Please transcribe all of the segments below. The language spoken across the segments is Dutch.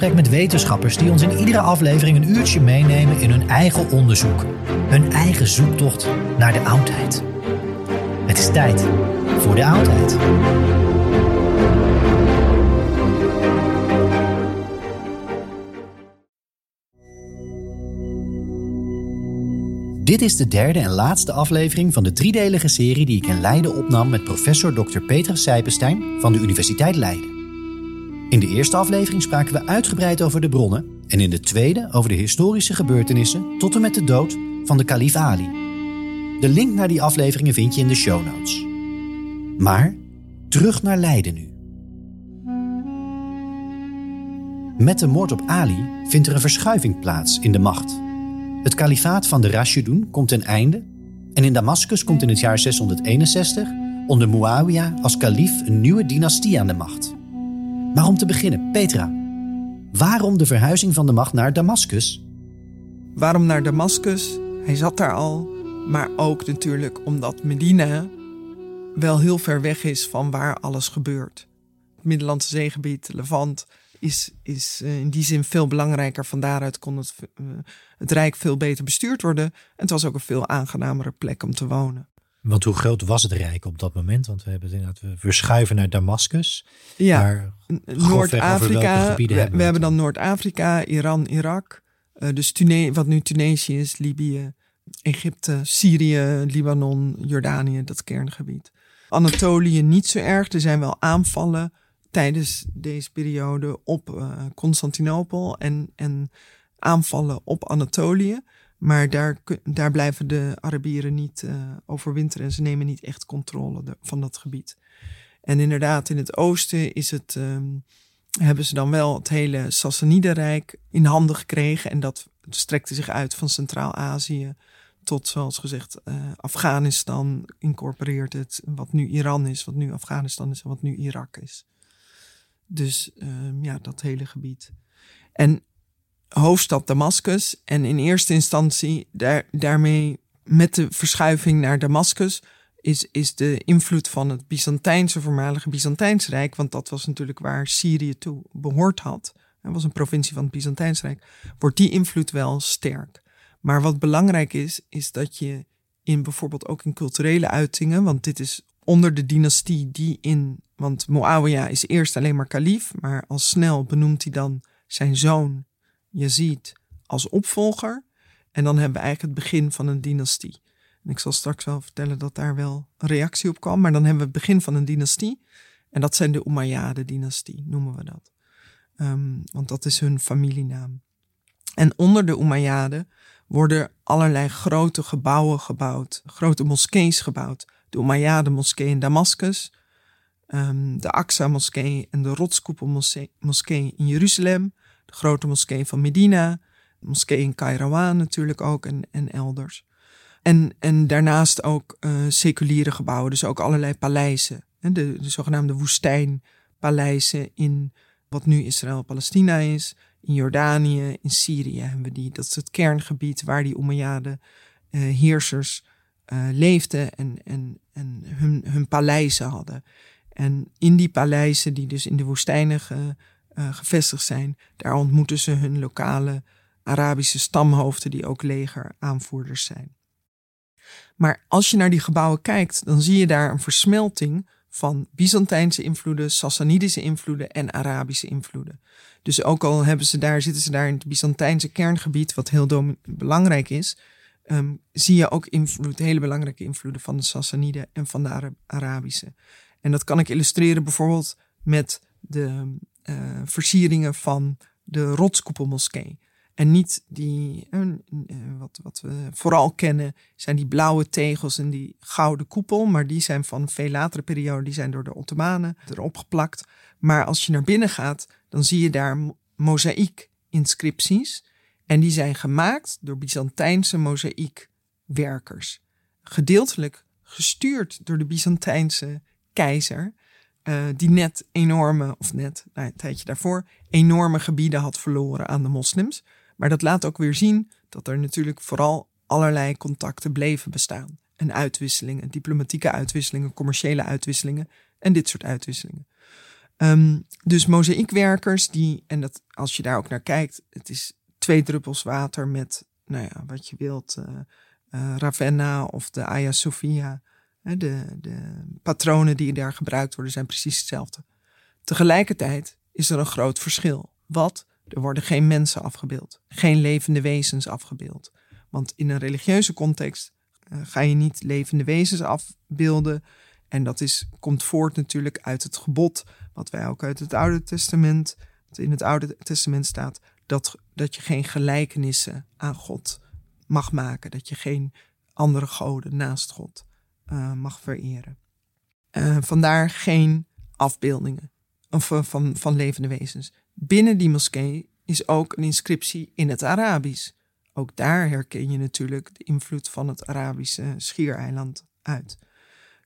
Gesprek met wetenschappers die ons in iedere aflevering een uurtje meenemen in hun eigen onderzoek. Hun eigen zoektocht naar de oudheid. Het is tijd voor de oudheid. Dit is de derde en laatste aflevering van de driedelige serie die ik in Leiden opnam met professor Dr. Petra Sijpenstein van de Universiteit Leiden. In de eerste aflevering spraken we uitgebreid over de bronnen en in de tweede over de historische gebeurtenissen tot en met de dood van de kalif Ali. De link naar die afleveringen vind je in de show notes. Maar terug naar Leiden nu. Met de moord op Ali vindt er een verschuiving plaats in de macht. Het kalifaat van de Rashidun komt ten einde en in Damascus komt in het jaar 661 onder Muawiyah als kalif een nieuwe dynastie aan de macht. Maar om te beginnen, Petra, waarom de verhuizing van de macht naar Damascus? Waarom naar Damascus? Hij zat daar al, maar ook natuurlijk omdat Medina wel heel ver weg is van waar alles gebeurt. Het Middellandse zeegebied, Levant, is, is eh, in die zin veel belangrijker. Van daaruit kon het, eh, het Rijk veel beter bestuurd worden. En het was ook een veel aangenamere plek om te wonen. Want hoe groot was het Rijk op dat moment? Want we hebben het inderdaad, we verschuiven naar Damascus. Ja, Noord-Afrika. We, hebben dan Noord-Afrika, Iran, Irak. eh, dus Tune wat nu Tunesië is, Libië, Egypte, Syrië, Libanon, Jordanië, dat kerngebied. Anatolië niet zo erg. Er zijn wel aanvallen tijdens deze periode op eh, Constantinopel en, en aanvallen op Anatolië. Maar daar, daar blijven de Arabieren niet eh, overwinteren en ze nemen niet echt controle van dat gebied. En inderdaad, in het oosten is het, ehm, hebben ze dan wel het hele Sassanidenrijk in handen gekregen. En dat strekte zich uit van Centraal-Azië tot, zoals gezegd, eh, Afghanistan incorporeert het. Wat nu Iran is, wat nu Afghanistan is en wat nu Irak is. Dus ehm, ja, dat hele gebied. En hoofdstad Damascus. En in eerste instantie daar, daarmee met de verschuiving naar Damascus is, is de invloed van het Byzantijnse, voormalige Byzantijns Rijk, want dat was natuurlijk waar Syrië toe behoord had. Het was een provincie van het Byzantijns Rijk. Wordt die invloed wel sterk. Maar wat belangrijk is, is dat je in bijvoorbeeld ook in culturele uitingen, want dit is onder de dynastie die in, want Muawiyah is eerst alleen maar kalif, maar al snel benoemt hij dan zijn zoon Yazid als opvolger. En dan hebben we eigenlijk het begin van een dynastie. En ik zal straks wel vertellen dat daar wel een reactie op kwam. Maar dan hebben we het begin van een dynastie. En dat zijn de Umayyade-dynastie, noemen we dat. Ehm, want dat is hun familienaam. En onder de Umayyaden worden allerlei grote gebouwen gebouwd, grote moskees gebouwd. De Umayyade moskee in Damascus, um, de Aqsa moskee en de Rotskoepel moskee in Jeruzalem, grote moskee van Medina, de moskee in Kairouan natuurlijk ook en, en elders. En, en daarnaast ook uh, seculiere gebouwen, dus ook allerlei paleizen. De, de zogenaamde woestijnpaleizen in wat nu Israël-Palestina is, in Jordanië, in Syrië hebben we die. Dat is het kerngebied waar die Umayyade uh, heersers uh, leefden en, en, en hun, hun paleizen hadden. En in die paleizen, die dus in de woestijnen ge, uh, gevestigd zijn, daar ontmoeten ze hun lokale Arabische stamhoofden, die ook legeraanvoerders zijn. Maar als je naar die gebouwen kijkt, dan zie je daar een versmelting van Byzantijnse invloeden, Sassanidische invloeden en Arabische invloeden. Dus ook al hebben ze daar, zitten ze daar in het Byzantijnse kerngebied, wat heel belangrijk is, um, zie je ook invloed, hele belangrijke invloeden van de Sassaniden en van de Arabische. En dat kan ik illustreren bijvoorbeeld met de uh, versieringen van de Rotskoepelmoskee. En niet die, uh, wat, wat we vooral kennen, zijn die blauwe tegels en die gouden koepel. Maar die zijn van een veel latere periode, die zijn door de Ottomanen erop geplakt. Maar als je naar binnen gaat, dan zie je daar mozaïek-inscripties. En die zijn gemaakt door Byzantijnse mozaïekwerkers. Gedeeltelijk gestuurd door de Byzantijnse keizer. Uh, die net enorme, of net nou, een tijdje daarvoor, enorme gebieden had verloren aan de moslims. Maar dat laat ook weer zien dat er natuurlijk vooral allerlei contacten bleven bestaan. En uitwisselingen, diplomatieke uitwisselingen, commerciële uitwisselingen en dit soort uitwisselingen. Um, dus mozaïekwerkers die, en dat, als je daar ook naar kijkt, het is twee druppels water met, nou ja, wat je wilt, uh, uh, Ravenna of de Hagia Sophia. De, de patronen die daar gebruikt worden zijn precies hetzelfde. Tegelijkertijd is er een groot verschil. Wat? Er worden geen mensen afgebeeld, geen levende wezens afgebeeld. Want in een religieuze context uh, ga je niet levende wezens afbeelden. En dat is, komt voort natuurlijk uit het gebod, wat wij ook uit het Oude Testament, wat in het Oude Testament staat, dat, dat je geen gelijkenissen aan God mag maken. Dat je geen andere goden naast God uh, mag vereren. Uh, vandaar geen afbeeldingen of, van, van levende wezens. Binnen die moskee is ook een inscriptie in het Arabisch. Ook daar herken je natuurlijk de invloed van het Arabische schiereiland uit.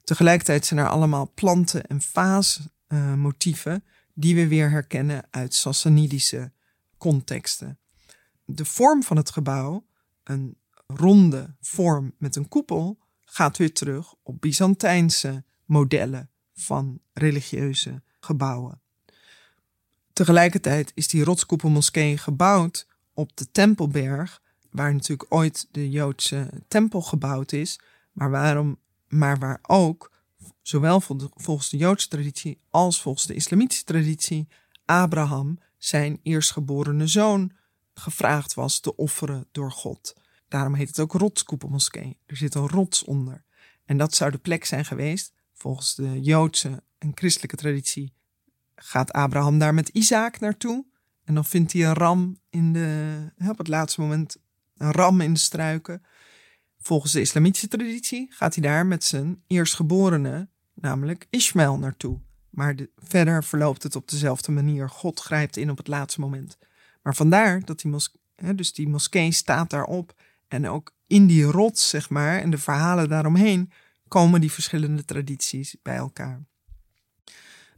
Tegelijkertijd zijn er allemaal planten- en vaasmotieven die we weer herkennen uit Sassanidische contexten. De vorm van het gebouw, een ronde vorm met een koepel, gaat weer terug op Byzantijnse modellen van religieuze gebouwen. Tegelijkertijd is die rotskoepelmoskee gebouwd op de Tempelberg, waar natuurlijk ooit de Joodse tempel gebouwd is, maar, waarom, maar waar ook, zowel volgens de Joodse traditie als volgens de islamitische traditie, Abraham zijn eerstgeborene zoon gevraagd was te offeren door God. Daarom heet het ook rotskoepelmoskee. Er zit een rots onder. En dat zou de plek zijn geweest, volgens de Joodse en christelijke traditie, gaat Abraham daar met Isaac naartoe. En dan vindt hij een ram in de, op het laatste moment, een ram in de struiken. Volgens de islamitische traditie gaat hij daar met zijn eerstgeborene, namelijk Ismaël, naartoe. Maar verder verloopt het op dezelfde manier. God grijpt in op het laatste moment. Maar vandaar dat die dus die moskee staat daarop. En ook in die rots, zeg maar, en de verhalen daaromheen, komen die verschillende tradities bij elkaar.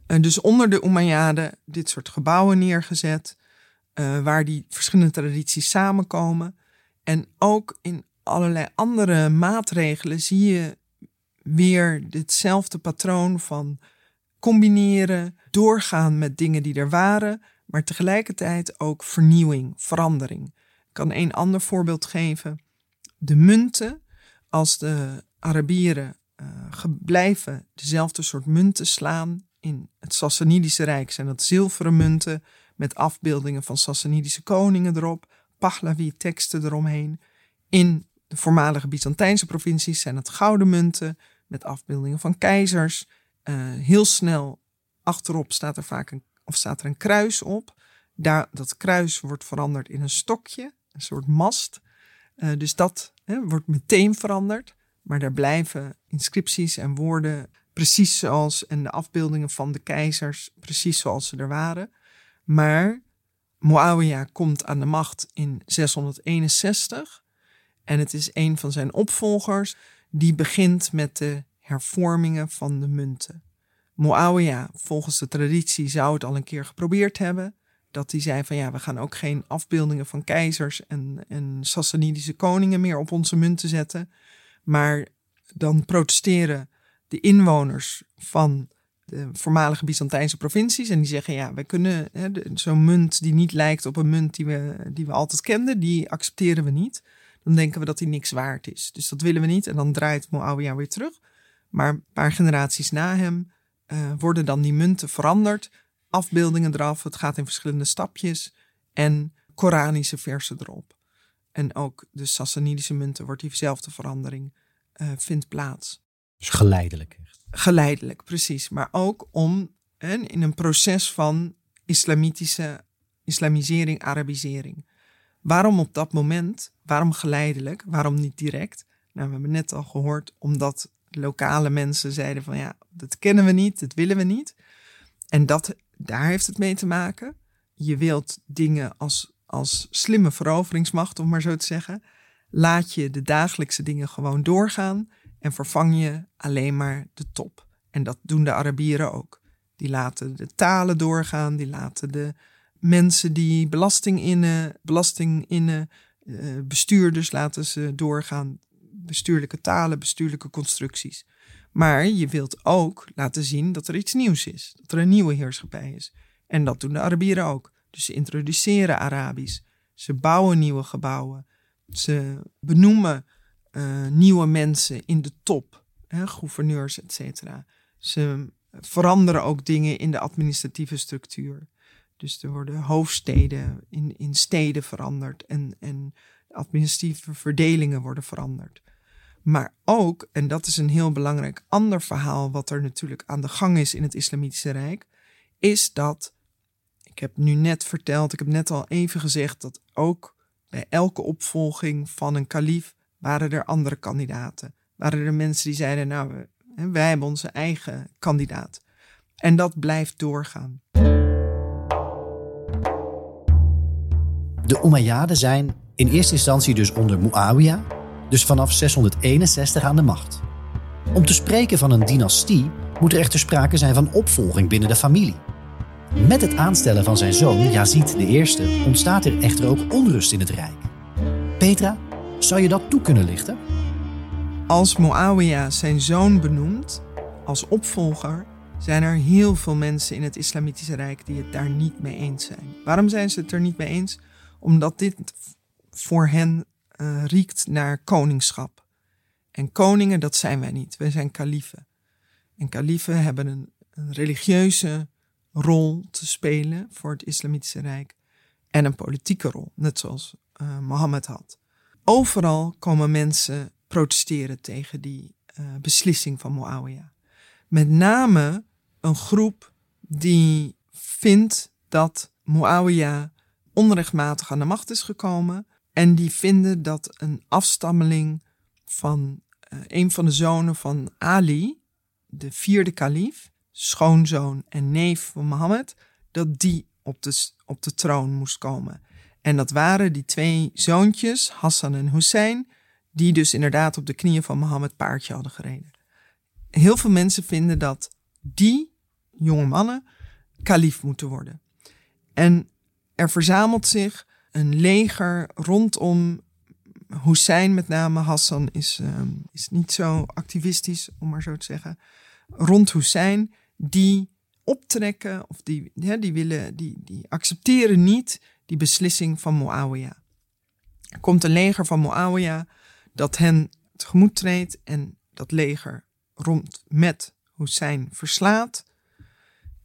En dus onder de Umayyaden dit soort gebouwen neergezet, uh, waar die verschillende tradities samenkomen. En ook in allerlei andere maatregelen zie je weer ditzelfde patroon van combineren, doorgaan met dingen die er waren, maar tegelijkertijd ook vernieuwing, verandering. Kan een ander voorbeeld geven. De munten, als de Arabieren uh, blijven dezelfde soort munten slaan in het Sassanidische Rijk, zijn dat zilveren munten met afbeeldingen van Sassanidische koningen erop, Pahlavi-teksten eromheen. In de voormalige Byzantijnse provincies zijn het gouden munten met afbeeldingen van keizers. Uh, heel snel achterop staat er vaak een, of staat er een kruis op. Daar, dat kruis wordt veranderd in een stokje, een soort mast. Uh, dus dat hè, wordt meteen veranderd. Maar daar blijven inscripties en woorden precies zoals en de afbeeldingen van de keizers precies zoals ze er waren. Maar Muawiyah komt aan de macht in 661 en het is een van zijn opvolgers die begint met de hervormingen van de munten. Muawiyah, volgens de traditie, zou het al een keer geprobeerd hebben. Dat hij zei van ja, we gaan ook geen afbeeldingen van keizers en, en Sassanidische koningen meer op onze munten zetten. Maar dan protesteren de inwoners van de voormalige Byzantijnse provincies. En die zeggen, ja, wij kunnen zo'n munt die niet lijkt op een munt die we, die we altijd kenden, die accepteren we niet. Dan denken we dat die niks waard is. Dus dat willen we niet. En dan draait Muawiyah weer terug. Maar een paar generaties na hem uh, worden dan die munten veranderd. Afbeeldingen eraf. Het gaat in verschillende stapjes. En Koranische versen erop. En ook de Sassanidische munten wordt diezelfde verandering uh, vindt plaats. Dus geleidelijk. Geleidelijk, precies. Maar ook om in een proces van islamitische islamisering, Arabisering. Waarom op dat moment? Waarom geleidelijk? Waarom niet direct? Nou, we hebben net al gehoord, omdat lokale mensen zeiden van ja, dat kennen we niet, dat willen we niet. En dat, daar heeft het mee te maken. Je wilt dingen als, als slimme veroveringsmacht, om maar zo te zeggen. Laat je de dagelijkse dingen gewoon doorgaan en vervang je alleen maar de top. En dat doen de Arabieren ook. Die laten de talen doorgaan, die laten de mensen die belasting innen, belasting innen, uh, bestuurders laten ze doorgaan. Bestuurlijke talen, bestuurlijke constructies. Maar je wilt ook laten zien dat er iets nieuws is. Dat er een nieuwe heerschappij is. En dat doen de Arabieren ook. Dus ze introduceren Arabisch. Ze bouwen nieuwe gebouwen. Ze benoemen uh, nieuwe mensen in de top, hè, gouverneurs, et cetera. Ze veranderen ook dingen in de administratieve structuur. Dus er worden hoofdsteden in, in steden veranderd en, en administratieve verdelingen worden veranderd. Maar ook, en dat is een heel belangrijk ander verhaal, wat er natuurlijk aan de gang is in het Islamitische Rijk, is dat, ik heb nu net verteld, ik heb net al even gezegd, dat ook bij elke opvolging van een kalif waren er andere kandidaten. Waren er mensen die zeiden, nou, wij hebben onze eigen kandidaat. En dat blijft doorgaan. De Umayyaden zijn in eerste instantie dus onder Muawiyah, dus vanaf 661 aan de macht. Om te spreken van een dynastie moet er echter sprake zijn van opvolging binnen de familie. Met het aanstellen van zijn zoon Yazid I ontstaat er echter ook onrust in het rijk. Petra, zou je dat toe kunnen lichten? Als Muawiyah zijn zoon benoemt als opvolger, zijn er heel veel mensen in het Islamitische Rijk die het daar niet mee eens zijn. Waarom zijn ze het er niet mee eens? Omdat dit voor hen uh, riekt naar koningschap. En koningen, dat zijn wij niet. Wij zijn kaliefen. En kaliefen hebben een, een religieuze rol te spelen voor het Islamitische Rijk. En een politieke rol, net zoals uh, Mohammed had. Overal komen mensen protesteren tegen die uh, beslissing van Muawiyah. Met name een groep die vindt dat Muawiyah onrechtmatig aan de macht is gekomen en die vinden dat een afstammeling van uh, een van de zonen van Ali, de vierde kalif, schoonzoon en neef van Mohammed, dat die op de, op de troon moest komen. En dat waren die twee zoontjes, Hassan en Hussein, die dus inderdaad op de knieën van Mohammed paardje hadden gereden. Heel veel mensen vinden dat die jonge mannen kalif moeten worden. En er verzamelt zich een leger rondom Hussein, met name Hassan is, uh, is niet zo activistisch, om maar zo te zeggen. Rond Hussein, die optrekken of die, ja, die, willen, die, die accepteren niet die beslissing van Muawiyah. Er komt een leger van Muawiyah dat hen tegemoet treedt en dat leger rond met Hussein verslaat.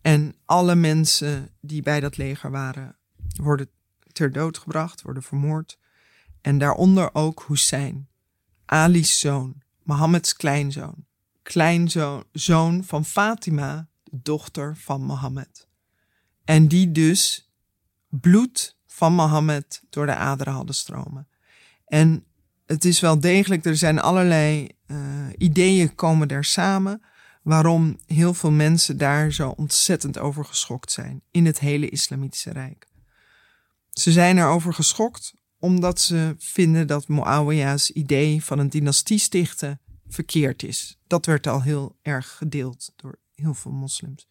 En alle mensen die bij dat leger waren, worden ter dood gebracht, worden vermoord. En daaronder ook Hussein, Ali's zoon, Mohammeds kleinzoon, kleinzoon zoon van Fatima, de dochter van Mohammed. En die dus bloed van Mohammed door de aderen hadden stromen. En het is wel degelijk, er zijn allerlei uh, ideeën komen daar samen waarom heel veel mensen daar zo ontzettend over geschokt zijn in het hele Islamitische Rijk. Ze zijn erover geschokt omdat ze vinden dat Muawiyah's idee van een dynastie stichten verkeerd is. Dat werd al heel erg gedeeld door heel veel moslims.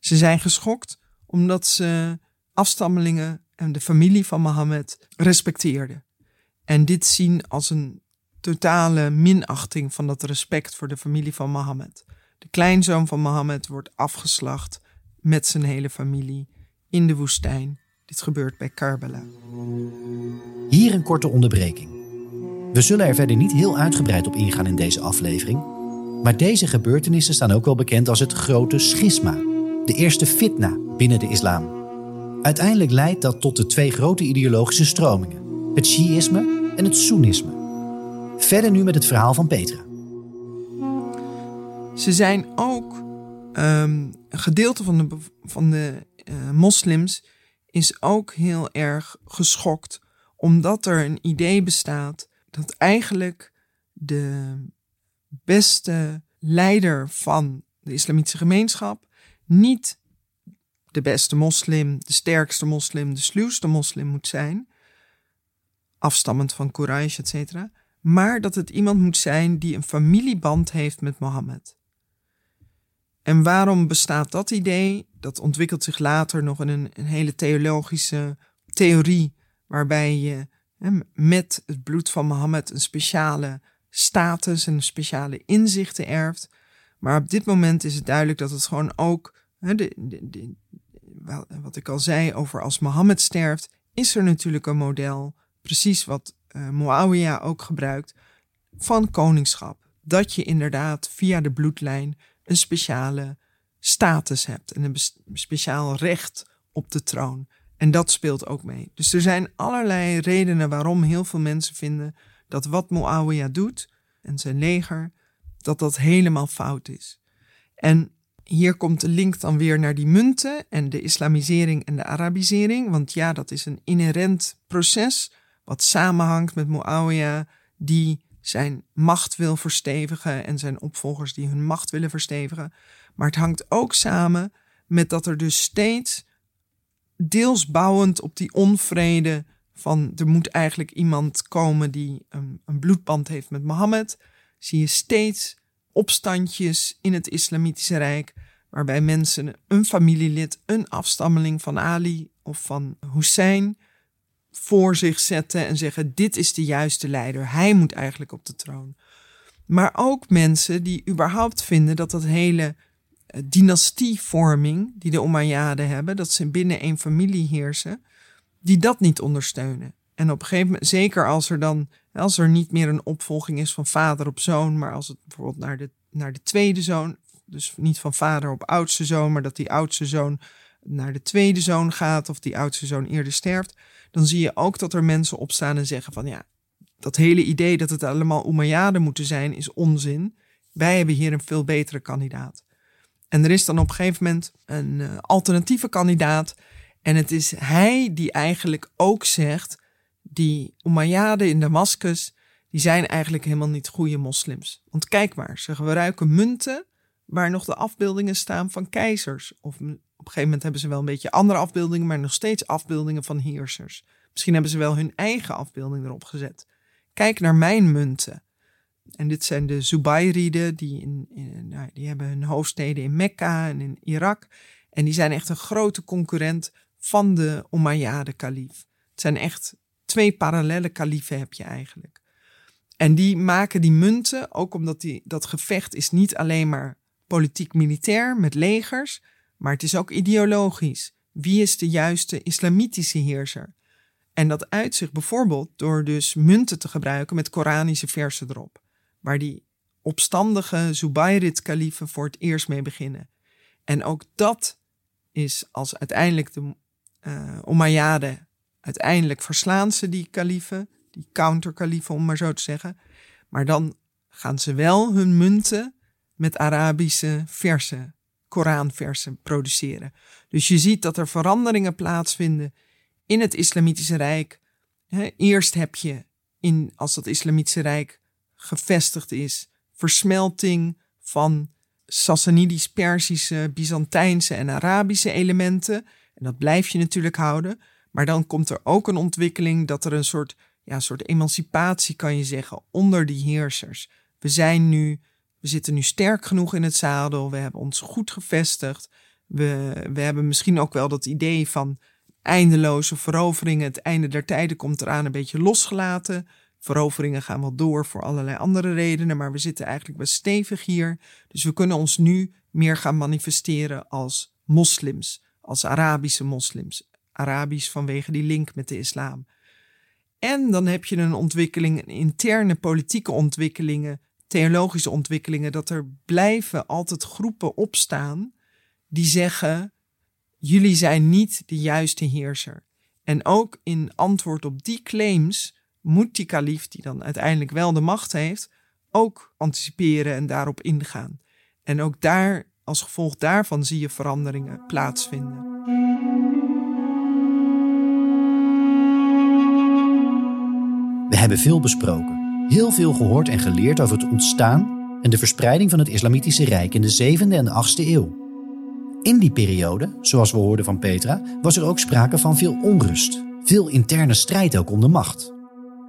Ze zijn geschokt omdat ze afstammelingen en de familie van Mohammed respecteerden. En dit zien als een totale minachting van dat respect voor de familie van Mohammed. De kleinzoon van Mohammed wordt afgeslacht met zijn hele familie in de woestijn. Dit gebeurt bij Karbala. Hier een korte onderbreking. We zullen er verder niet heel uitgebreid op ingaan in deze aflevering, maar deze gebeurtenissen staan ook wel bekend als het grote schisma, de eerste fitna binnen de islam. Uiteindelijk leidt dat tot de twee grote ideologische stromingen, het Shiïsme en het Soenisme. Verder nu met het verhaal van Petra. Ze zijn ook um, een gedeelte van de, van de uh, moslims is ook heel erg geschokt, omdat er een idee bestaat dat eigenlijk de beste leider van de islamitische gemeenschap niet de beste moslim, de sterkste moslim, de sluwste moslim moet zijn, afstammend van Quraysh, etc., maar dat het iemand moet zijn die een familieband heeft met Mohammed. En waarom bestaat dat idee? Dat ontwikkelt zich later nog in een, een hele theologische theorie, waarbij je hè, met het bloed van Mohammed een speciale status en speciale inzichten erft. Maar op dit moment is het duidelijk dat het gewoon ook, hè, de, wat ik al zei over als Mohammed sterft, is er natuurlijk een model, precies wat uh, ook gebruikt, van koningschap. Dat je inderdaad via de bloedlijn een speciale status hebt en een speciaal recht op de troon. En dat speelt ook mee. Dus er zijn allerlei redenen waarom heel veel mensen vinden dat wat Muawiyah doet en zijn leger, dat dat helemaal fout is. En hier komt de link dan weer naar die munten en de islamisering en de arabisering. Want ja, dat is een inherent proces wat samenhangt met Muawiyah, die zijn macht wil verstevigen en zijn opvolgers die hun macht willen verstevigen. Maar het hangt ook samen met dat er dus steeds, deels bouwend op die onvrede van er moet eigenlijk iemand komen die een, een bloedband heeft met Mohammed, zie je steeds opstandjes in het Islamitische Rijk, waarbij mensen een familielid, een afstammeling van Ali of van Hussein voor zich zetten en zeggen: Dit is de juiste leider, hij moet eigenlijk op de troon. Maar ook mensen die überhaupt vinden dat dat hele eh, dynastievorming die de Umayyaden hebben, dat ze binnen één familie heersen, die dat niet ondersteunen. En op een gegeven moment, zeker als er dan, als er niet meer een opvolging is van vader op zoon, maar als het bijvoorbeeld naar de, naar de tweede zoon, dus niet van vader op oudste zoon, maar dat die oudste zoon naar de tweede zoon gaat of die oudste zoon eerder sterft, dan zie je ook dat er mensen opstaan en zeggen van ja, dat hele idee dat het allemaal Umayyaden moeten zijn is onzin. Wij hebben hier een veel betere kandidaat. En er is dan op een gegeven moment een uh, alternatieve kandidaat. En het is hij die eigenlijk ook zegt, die Umayyaden in Damascus, die zijn eigenlijk helemaal niet goede moslims. Want kijk maar, ze gebruiken munten waar nog de afbeeldingen staan van keizers. Of een gegeven moment hebben ze wel een beetje andere afbeeldingen, maar nog steeds afbeeldingen van heersers. Misschien hebben ze wel hun eigen afbeelding erop gezet. Kijk naar mijn munten. En dit zijn de Zubayriden, die, in, nou, die hebben hun hoofdsteden in Mekka en in Irak. En die zijn echt een grote concurrent van de Umayyade-kalief. Het zijn echt twee parallele kaliefen heb je eigenlijk. En die maken die munten, ook omdat die, dat gevecht is niet alleen maar politiek-militair met legers, maar het is ook ideologisch. Wie is de juiste islamitische heerser? En dat uit zich bijvoorbeeld door dus munten te gebruiken met Koranische versen erop, waar die opstandige Zubayrid-kaliefen voor het eerst mee beginnen. En ook dat is als uiteindelijk de uh, Umayyaden, uiteindelijk verslaan ze die kaliefen, die counterkaliefen om maar zo te zeggen. Maar dan gaan ze wel hun munten met Arabische versen Koranversen produceren. Dus je ziet dat er veranderingen plaatsvinden in het Islamitische Rijk. Eerst heb je, in, als dat Islamitische Rijk gevestigd is, versmelting van Sassanidisch, Persische, Byzantijnse en Arabische elementen. En dat blijf je natuurlijk houden. Maar dan komt er ook een ontwikkeling dat er een soort, ja, soort emancipatie, kan je zeggen, onder die heersers. We zijn nu, we zitten nu sterk genoeg in het zadel. We hebben ons goed gevestigd. We, we hebben misschien ook wel dat idee van eindeloze veroveringen. Het einde der tijden komt eraan een beetje losgelaten. Veroveringen gaan wel door voor allerlei andere redenen, maar we zitten eigenlijk best stevig hier. Dus we kunnen ons nu meer gaan manifesteren als moslims, als Arabische moslims. Arabisch vanwege die link met de islam. En dan heb je een ontwikkeling, interne politieke ontwikkelingen, theologische ontwikkelingen, dat er blijven altijd groepen opstaan die zeggen: jullie zijn niet de juiste heerser. En ook in antwoord op die claims moet die kalif, die dan uiteindelijk wel de macht heeft, ook anticiperen en daarop ingaan. En ook daar, als gevolg daarvan, zie je veranderingen plaatsvinden. We hebben veel besproken, heel veel gehoord en geleerd over het ontstaan en de verspreiding van het Islamitische Rijk in de 7e en 8e eeuw. In die periode, zoals we hoorden van Petra, was er ook sprake van veel onrust, veel interne strijd ook om de macht.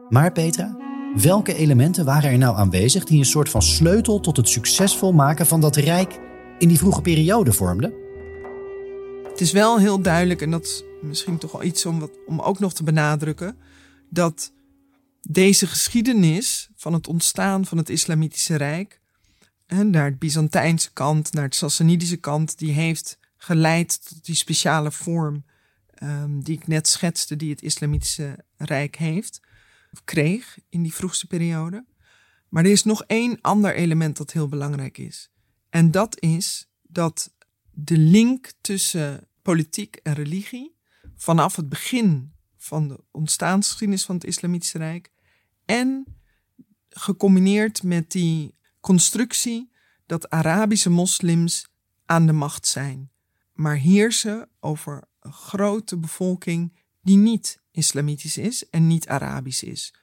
Maar Petra, welke elementen waren er nou aanwezig die een soort van sleutel tot het succesvol maken van dat rijk in die vroege periode vormden? Het is wel heel duidelijk, en dat is misschien toch wel iets om, om ook nog te benadrukken, dat deze geschiedenis van het ontstaan van het Islamitische Rijk, en naar het Byzantijnse kant, naar het Sassanidische kant, die heeft geleid tot die speciale vorm um, die ik net schetste, die het Islamitische Rijk heeft kreeg in die vroegste periode. Maar er is nog één ander element dat heel belangrijk is. En dat is dat de link tussen politiek en religie vanaf het begin van de ontstaansgeschiedenis van het Islamitische Rijk en gecombineerd met die constructie dat Arabische moslims aan de macht zijn, maar heersen over een grote bevolking die niet islamitisch is en niet Arabisch is.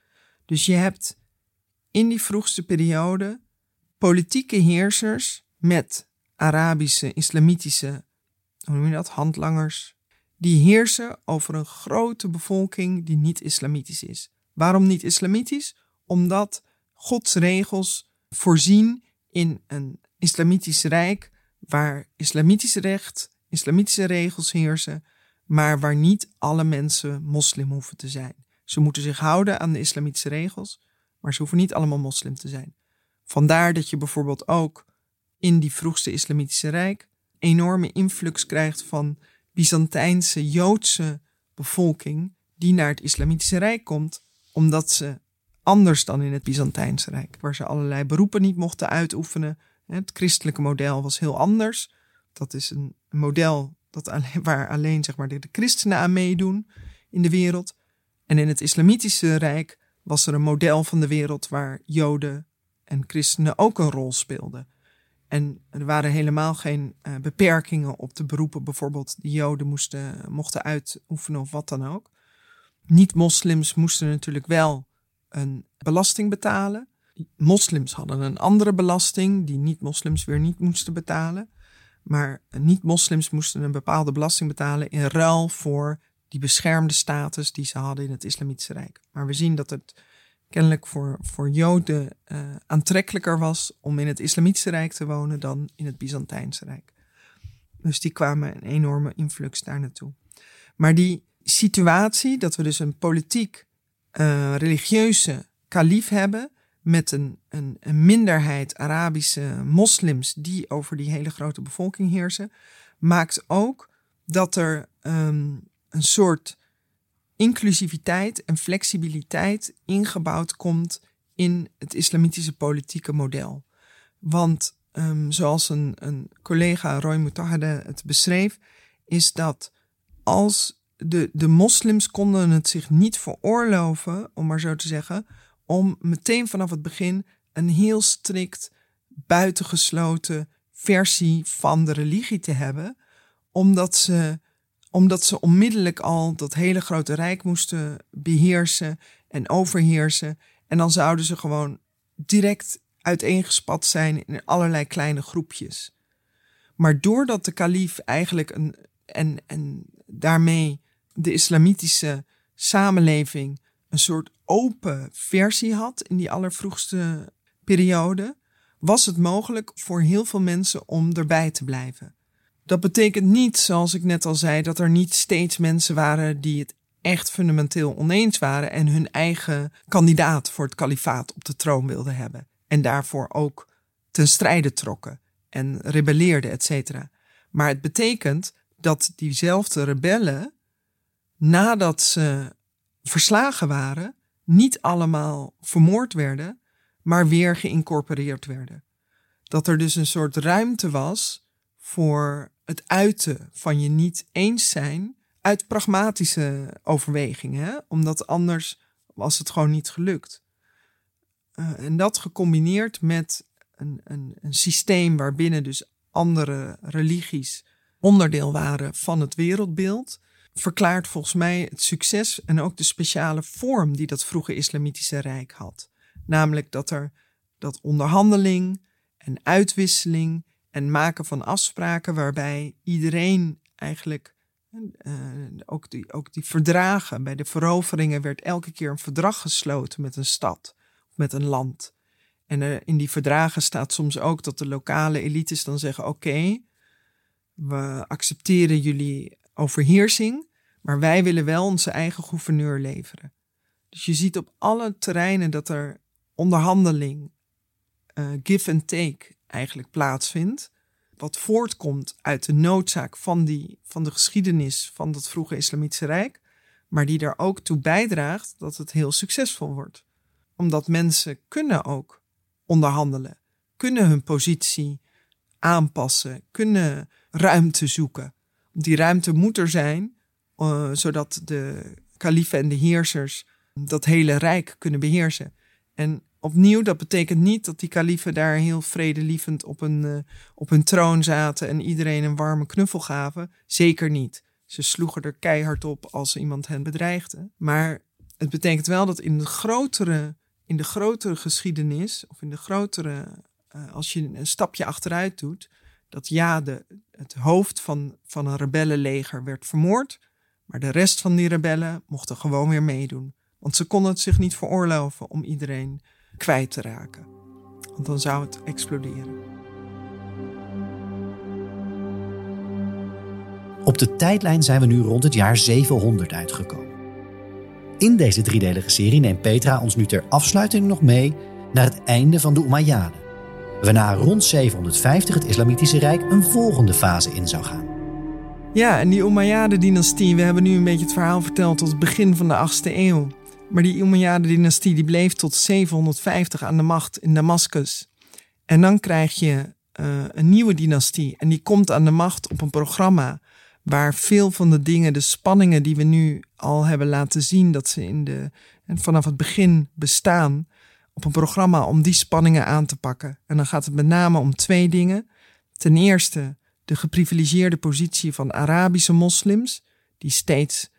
Dus je hebt in die vroegste periode politieke heersers met Arabische, islamitische, hoe noem je dat, handlangers, die heersen over een grote bevolking die niet islamitisch is. Waarom niet islamitisch? Omdat Gods regels voorzien in een islamitisch rijk waar islamitisch recht, islamitische regels heersen, maar waar niet alle mensen moslim hoeven te zijn. Ze moeten zich houden aan de islamitische regels, maar ze hoeven niet allemaal moslim te zijn. Vandaar dat je bijvoorbeeld ook in die vroegste islamitische rijk enorme influx krijgt van Byzantijnse Joodse bevolking die naar het islamitische rijk komt, omdat ze anders dan in het Byzantijnse rijk, waar ze allerlei beroepen niet mochten uitoefenen. Het christelijke model was heel anders. Dat is een model dat alleen, waar alleen zeg maar, de, de christenen aan meedoen in de wereld. En in het islamitische rijk was er een model van de wereld waar Joden en christenen ook een rol speelden. En er waren helemaal geen uh, beperkingen op de beroepen, bijvoorbeeld die Joden moesten, mochten uitoefenen of wat dan ook. Niet-moslims moesten natuurlijk wel een belasting betalen. Moslims hadden een andere belasting die niet-moslims weer niet moesten betalen. Maar niet-moslims moesten een bepaalde belasting betalen in ruil voor die beschermde status die ze hadden in het Islamitische Rijk. Maar we zien dat het kennelijk voor, voor Joden uh, aantrekkelijker was om in het Islamitische Rijk te wonen dan in het Byzantijnse Rijk. Dus die kwamen een enorme influx daar naartoe. Maar die situatie dat we dus een politiek, uh, religieuze kalif hebben, met een, een, minderheid Arabische moslims die over die hele grote bevolking heersen, maakt ook dat er um, een soort inclusiviteit en flexibiliteit ingebouwd komt in het islamitische politieke model. Want um, zoals een, een collega Roy Mutahade het beschreef, is dat als de, de moslims konden het zich niet veroorloven, om maar zo te zeggen, om meteen vanaf het begin een heel strikt, buitengesloten, versie van de religie te hebben, omdat ze, omdat ze onmiddellijk al dat hele grote rijk moesten beheersen en overheersen. En dan zouden ze gewoon direct uiteengespat zijn in allerlei kleine groepjes. Maar doordat de kalif eigenlijk een, en, en daarmee de islamitische samenleving een soort open versie had in die allervroegste periode, was het mogelijk voor heel veel mensen om erbij te blijven. Dat betekent niet, zoals ik net al zei, dat er niet steeds mensen waren die het echt fundamenteel oneens waren en hun eigen kandidaat voor het kalifaat op de troon wilden hebben. En daarvoor ook ten strijde trokken en rebelleerden, et cetera. Maar het betekent dat diezelfde rebellen, nadat ze verslagen waren, niet allemaal vermoord werden, maar weer geïncorporeerd werden. Dat er dus een soort ruimte was voor het uiten van je niet eens zijn uit pragmatische overwegingen, omdat anders was het gewoon niet gelukt. Uh, en dat gecombineerd met een, een, een systeem waarbinnen dus andere religies onderdeel waren van het wereldbeeld, verklaart volgens mij het succes en ook de speciale vorm die dat vroege islamitische rijk had. Namelijk dat er dat onderhandeling en uitwisseling en maken van afspraken waarbij iedereen eigenlijk uh, ook, die, ook die verdragen, bij de veroveringen werd elke keer een verdrag gesloten met een stad met een land. En uh, in die verdragen staat soms ook dat de lokale elites dan zeggen: Oké, we accepteren jullie overheersing, maar wij willen wel onze eigen gouverneur leveren. Dus je ziet op alle terreinen dat er onderhandeling, give and take eigenlijk plaatsvindt. Wat voortkomt uit de noodzaak van, die, van de geschiedenis van dat vroege Islamitische Rijk, maar die er ook toe bijdraagt dat het heel succesvol wordt. Omdat mensen kunnen ook onderhandelen, kunnen hun positie aanpassen, kunnen ruimte zoeken. Die ruimte moet er zijn, uh, zodat de kalifen en de heersers dat hele rijk kunnen beheersen. En opnieuw, dat betekent niet dat die kaliefen daar heel vredelievend op, een, uh, op hun troon zaten en iedereen een warme knuffel gaven. Zeker niet. Ze sloegen er keihard op als iemand hen bedreigde. Maar het betekent wel dat in de grotere, in de grotere geschiedenis, of in de grotere, uh, als je een stapje achteruit doet, dat ja, de, het hoofd van, van een rebellenleger werd vermoord, maar de rest van die rebellen mochten gewoon weer meedoen. Want ze konden het zich niet veroorloven om iedereen kwijt te raken. Want dan zou het exploderen. Op de tijdlijn zijn we nu rond het jaar 700 uitgekomen. In deze driedelige serie neemt Petra ons nu ter afsluiting nog mee naar het einde van de Umayyaden. Waarna rond 750 het Islamitische Rijk een volgende fase in zou gaan. Ja, en die Umayyade-dynastie, we hebben nu een beetje het verhaal verteld tot het begin van de 8e eeuw. Maar die Umayyade-dynastie die bleef tot 750 aan de macht in Damascus. En dan krijg je uh, een nieuwe dynastie. En die komt aan de macht op een programma waar veel van de dingen, de spanningen die we nu al hebben laten zien, dat ze in de, vanaf het begin bestaan, op een programma om die spanningen aan te pakken. En dan gaat het met name om twee dingen. Ten eerste de geprivilegeerde positie van Arabische moslims, die steeds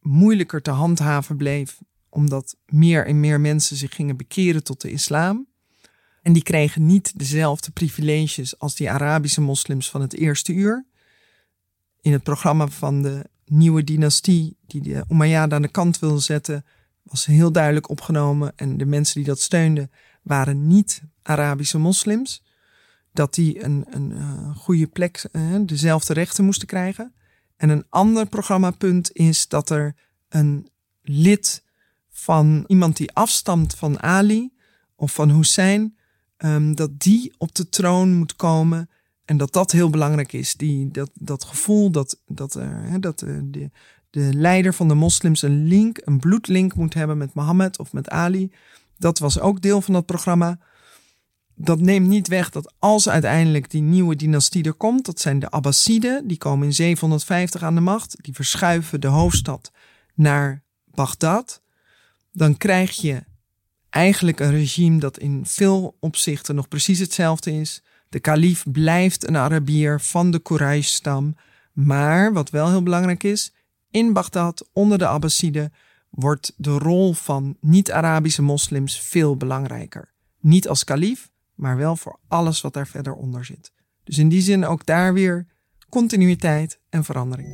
moeilijker te handhaven bleef omdat meer en meer mensen zich gingen bekeren tot de islam. En die kregen niet dezelfde privileges als die Arabische moslims van het eerste uur. In het programma van de nieuwe dynastie, die de Umayyad aan de kant wil zetten, was heel duidelijk opgenomen. En de mensen die dat steunden waren niet Arabische moslims. Dat die een, een, een goede plek, uh, dezelfde rechten moesten krijgen. En een ander programmapunt is dat er een lid van iemand die afstamt van Ali of van Hussein, um, dat die op de troon moet komen en dat dat heel belangrijk is. Die, dat, dat gevoel dat, dat, uh, dat uh, de, de leider van de moslims een link, een bloedlink moet hebben met Mohammed of met Ali. Dat was ook deel van dat programma. Dat neemt niet weg dat als uiteindelijk die nieuwe dynastie er komt, dat zijn de Abbasiden, die komen in 750 aan de macht, die verschuiven de hoofdstad naar Bagdad dan krijg je eigenlijk een regime dat in veel opzichten nog precies hetzelfde is. De kalif blijft een Arabier van de Quraysh-stam. Maar wat wel heel belangrijk is, in Bagdad onder de Abbasiden wordt de rol van niet-Arabische moslims veel belangrijker. Niet als kalif, maar wel voor alles wat daar verder onder zit. Dus in die zin ook daar weer continuïteit en verandering.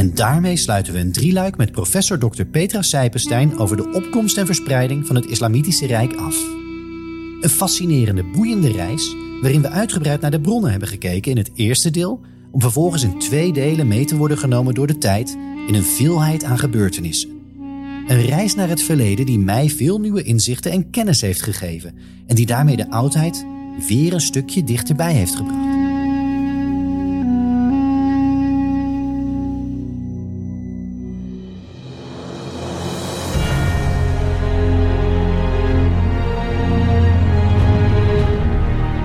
En daarmee sluiten we een drieluik met professor Dr. Petra Sijpenstein over de opkomst en verspreiding van het Islamitische Rijk af. Een fascinerende, boeiende reis waarin we uitgebreid naar de bronnen hebben gekeken in het eerste deel, om vervolgens in twee delen mee te worden genomen door de tijd in een veelheid aan gebeurtenissen. Een reis naar het verleden die mij veel nieuwe inzichten en kennis heeft gegeven en die daarmee de oudheid weer een stukje dichterbij heeft gebracht.